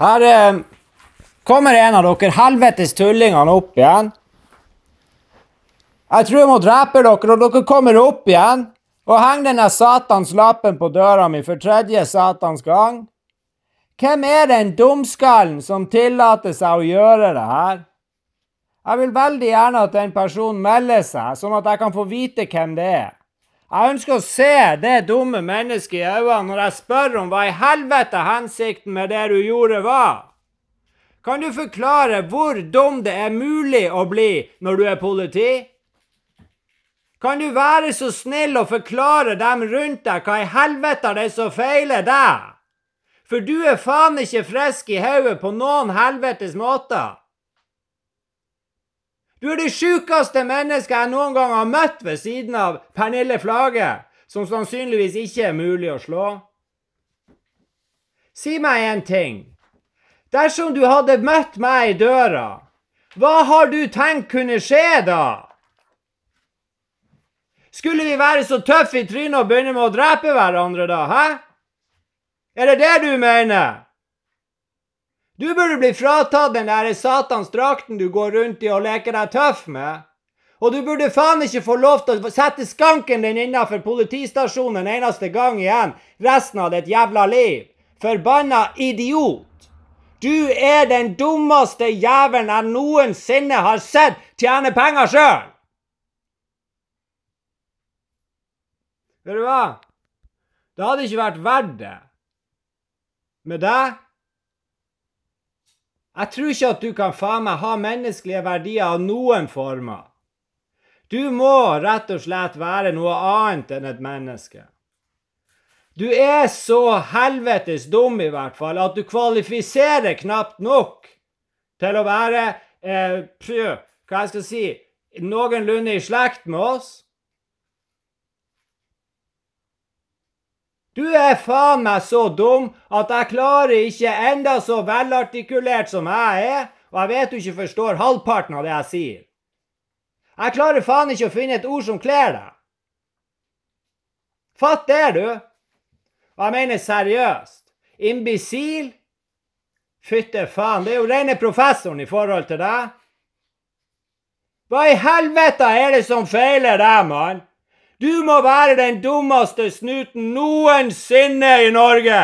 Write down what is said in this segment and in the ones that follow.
Her eh, kommer en av dere helvetes tullingene opp igjen. Jeg tror jeg må drepe dere, og dere kommer opp igjen og henger denne satans lappen på døra mi for tredje satans gang. Hvem er den dumskallen som tillater seg å gjøre det her? Jeg vil veldig gjerne at den personen melder seg, sånn at jeg kan få vite hvem det er. Jeg ønsker å se det dumme mennesket i øynene når jeg spør om hva i helvete hensikten med det du gjorde, var. Kan du forklare hvor dum det er mulig å bli når du er politi? Kan du være så snill å forklare dem rundt deg hva i helvete det er som feiler deg? For du er faen ikke frisk i hodet på noen helvetes måter. Du er det sjukeste mennesket jeg noen gang har møtt ved siden av Pernille Flage, som sannsynligvis ikke er mulig å slå. Si meg en ting. Dersom du hadde møtt meg i døra, hva har du tenkt kunne skje da? Skulle vi være så tøffe i trynet og begynne med å drepe hverandre da, hæ? Er det det du mener? Du burde bli fratatt den der satans drakten du går rundt i og leker deg tøff med. Og du burde faen ikke få lov til å sette skanken din innafor politistasjonen en eneste gang igjen resten av ditt jævla liv. Forbanna idiot! Du er den dummeste jævelen jeg noensinne har sett tjene penger sjøl! Vet du hva? Det hadde ikke vært verdt det. Med deg Jeg tror ikke at du kan faen meg ha menneskelige verdier av noen former. Du må rett og slett være noe annet enn et menneske. Du er så helvetes dum, i hvert fall, at du kvalifiserer knapt nok til å være eh, prøv, hva jeg skal si noenlunde i slekt med oss. Du er faen meg så dum at jeg klarer ikke, enda så velartikulert som jeg er, og jeg vet du ikke forstår halvparten av det jeg sier. Jeg klarer faen ikke å finne et ord som kler deg. Fatt det, du. Og jeg mener seriøst. Imbisil? Fytte faen, det er jo rene professoren i forhold til deg. Hva i helvete er det som feiler deg, mann? Du må være den dummeste snuten noensinne i Norge!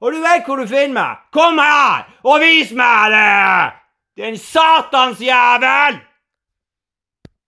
Og du vet hvor du finner meg! Kom her og vis meg det! Din satans jævel!